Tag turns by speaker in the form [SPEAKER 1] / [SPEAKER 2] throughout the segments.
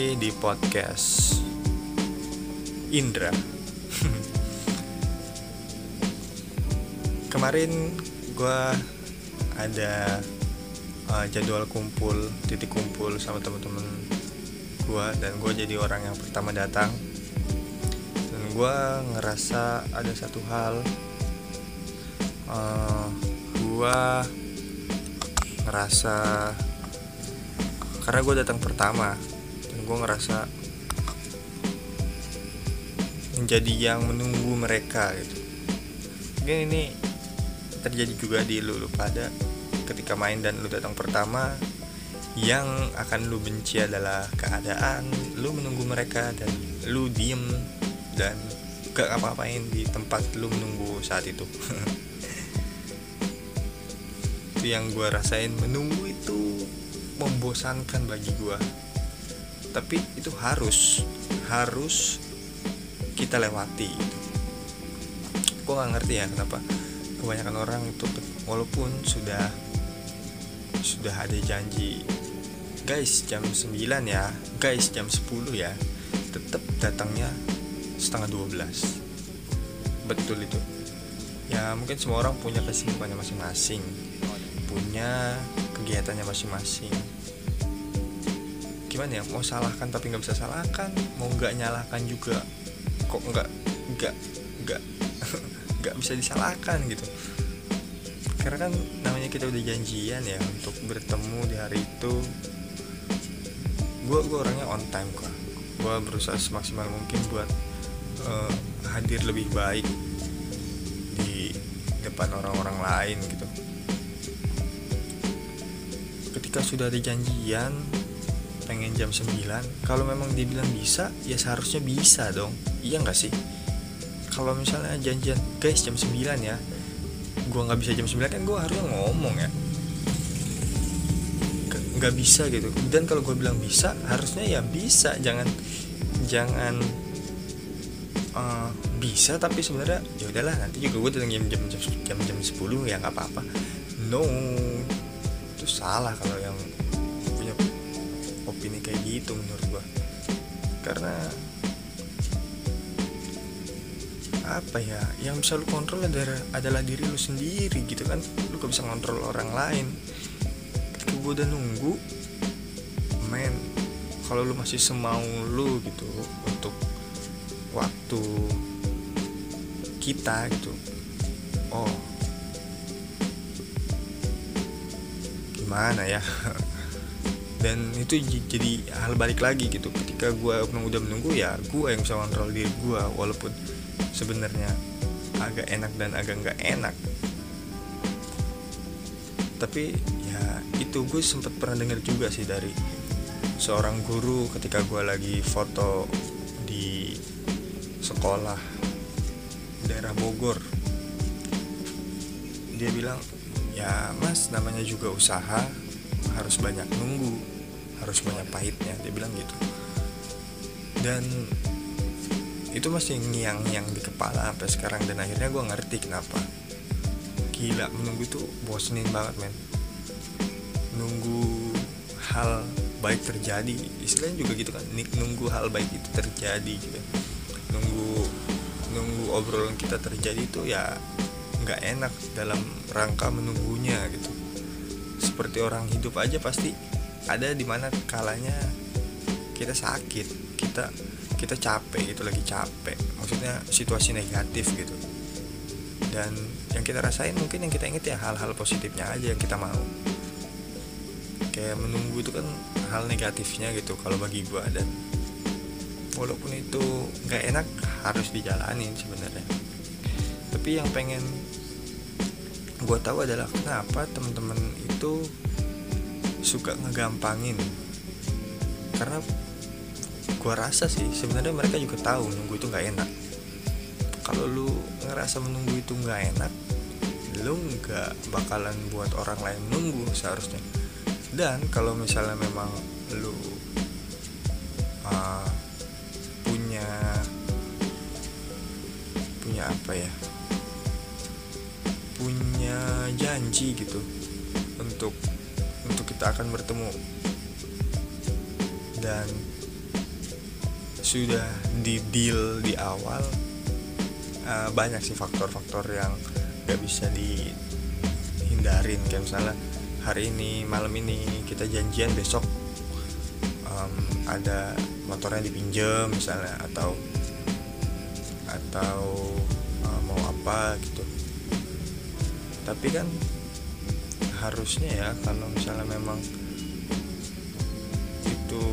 [SPEAKER 1] kembali di podcast Indra. Kemarin gue ada uh, jadwal kumpul, titik kumpul sama temen-temen gue dan gue jadi orang yang pertama datang. Dan gue ngerasa ada satu hal, uh, gue ngerasa karena gue datang pertama gue ngerasa menjadi yang menunggu mereka gitu. Mungkin ini terjadi juga di lu, lu pada ketika main dan lu datang pertama yang akan lu benci adalah keadaan lu menunggu mereka dan lu diem dan gak apa-apain di tempat lu menunggu saat itu. Itu yang gue rasain menunggu itu membosankan bagi gue tapi itu harus harus kita lewati gue gak ngerti ya kenapa kebanyakan orang itu walaupun sudah sudah ada janji guys jam 9 ya guys jam 10 ya tetap datangnya setengah 12 betul itu. Ya mungkin semua orang punya kesibukannya masing-masing punya kegiatannya masing-masing gimana ya mau salahkan tapi nggak bisa salahkan mau nggak nyalahkan juga kok nggak nggak nggak nggak bisa disalahkan gitu. Karena kan namanya kita udah janjian ya untuk bertemu di hari itu. Gue gue orangnya on time kok. Gue berusaha semaksimal mungkin buat uh, hadir lebih baik di depan orang-orang lain gitu. Ketika sudah ada janjian pengen jam 9 kalau memang dibilang bisa ya seharusnya bisa dong. Iya nggak sih? Kalau misalnya janjian guys jam 9 ya gue nggak bisa jam 9 kan gue harusnya ngomong ya. Nggak bisa gitu. Dan kalau gue bilang bisa harusnya ya bisa. Jangan jangan uh, bisa tapi sebenarnya ya udahlah nanti juga gue datang jam jam jam jam, jam 10 ya nggak apa-apa. No. Itu salah kalau yang opini kayak gitu menurut gua. Karena apa ya yang bisa lu kontrol adalah, adalah diri lu sendiri gitu kan. Lu gak bisa kontrol orang lain. Ketika gua udah nunggu men kalau lu masih semau lu gitu untuk waktu kita gitu oh gimana ya dan itu jadi hal balik lagi gitu. Ketika gue udah menunggu ya gue yang bisa kontrol diri gue walaupun sebenarnya agak enak dan agak nggak enak. Tapi ya itu gue sempat pernah dengar juga sih dari seorang guru ketika gue lagi foto di sekolah daerah Bogor. Dia bilang ya mas namanya juga usaha harus banyak nunggu harus banyak pahitnya dia bilang gitu. Dan itu masih ngiang-ngiang di kepala sampai sekarang dan akhirnya gue ngerti kenapa. Gila menunggu itu bosenin banget men. Nunggu hal baik terjadi istilahnya juga gitu kan nunggu hal baik itu terjadi juga nunggu nunggu obrolan kita terjadi itu ya nggak enak dalam rangka menunggunya gitu seperti orang hidup aja pasti ada di mana kalanya kita sakit kita kita capek gitu lagi capek. Maksudnya situasi negatif gitu. Dan yang kita rasain mungkin yang kita inget ya hal-hal positifnya aja yang kita mau. Kayak menunggu itu kan hal negatifnya gitu kalau bagi gua. Dan walaupun itu nggak enak harus dijalanin sebenarnya. Tapi yang pengen gue tahu adalah kenapa teman-teman itu suka ngegampangin. Karena gue rasa sih sebenarnya mereka juga tahu nunggu itu nggak enak. Kalau lu ngerasa menunggu itu nggak enak lu nggak bakalan buat orang lain nunggu seharusnya. Dan kalau misalnya memang lu uh, punya punya apa ya janji gitu untuk untuk kita akan bertemu. Dan sudah di deal di awal uh, banyak sih faktor-faktor yang gak bisa dihindarin. Kayak misalnya hari ini malam ini kita janjian besok um, ada motornya dipinjam misalnya atau atau uh, mau apa gitu. Tapi kan harusnya ya kalau misalnya memang itu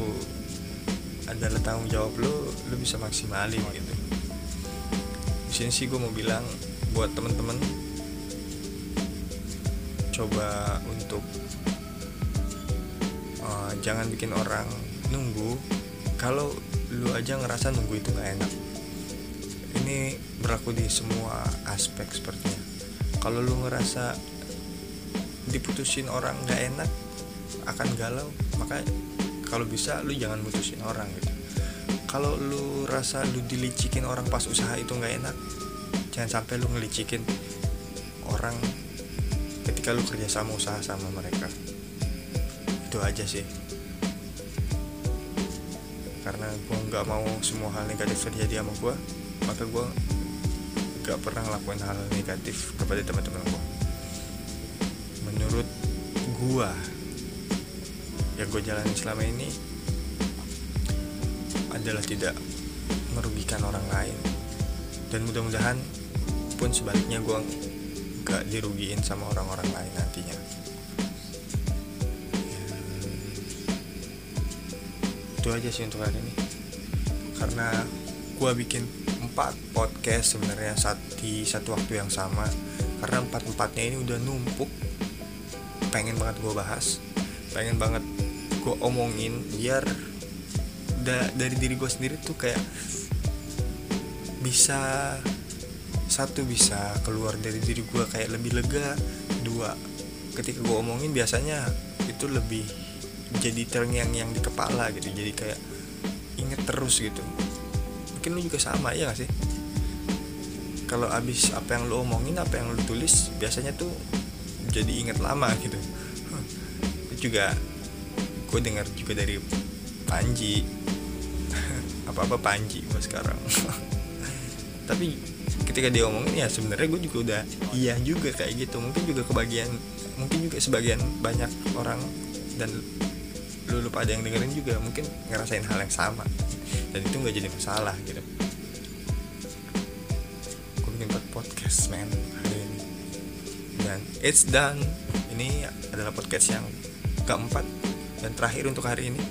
[SPEAKER 1] adalah tanggung jawab lo lo bisa maksimalin gitu. Di sini sih gue mau bilang buat temen-temen coba untuk uh, jangan bikin orang nunggu. Kalau lu aja ngerasa nunggu itu gak enak ini berlaku di semua aspek sepertinya. Kalau lu ngerasa diputusin orang gak enak akan galau. Maka kalau bisa lu jangan mutusin orang gitu. Kalau lu rasa lu dilicikin orang pas usaha itu nggak enak jangan sampai lu ngelicikin orang ketika lu kerja sama usaha sama mereka. Itu aja sih. Karena gue nggak mau semua hal negatif terjadi sama gue maka gue nggak pernah ngelakuin hal negatif kepada teman-teman gue menurut gue yang gue jalani selama ini adalah tidak merugikan orang lain. Dan mudah-mudahan pun sebaliknya gue gak dirugiin sama orang-orang lain nantinya. Ya, itu aja sih untuk hari ini. Karena gue bikin empat podcast sebenarnya saat di satu waktu yang sama. Karena empat empatnya ini udah numpuk pengen banget gue bahas pengen banget gue omongin biar da dari diri gue sendiri tuh kayak bisa satu bisa keluar dari diri gue kayak lebih lega dua ketika gue omongin biasanya itu lebih jadi terngiang-yang di kepala gitu jadi kayak inget terus gitu. Mungkin lu juga sama ya gak sih? Kalau abis apa yang lu omongin apa yang lu tulis biasanya tuh jadi inget lama gitu. Itu juga gue dengar juga dari Panji. Apa apa Panji gue sekarang. Tapi ketika dia ngomongin ya sebenarnya gue juga udah iya juga kayak gitu. Mungkin juga kebagian mungkin juga sebagian banyak orang dan lu lupa ada yang dengerin juga mungkin ngerasain hal yang sama. Dan itu nggak jadi masalah gitu. Gue bikin podcast man dan it's done. Ini adalah podcast yang keempat dan terakhir untuk hari ini.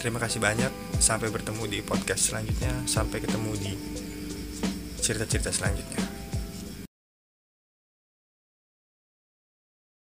[SPEAKER 1] Terima kasih banyak. Sampai bertemu di podcast selanjutnya. Sampai ketemu di cerita-cerita selanjutnya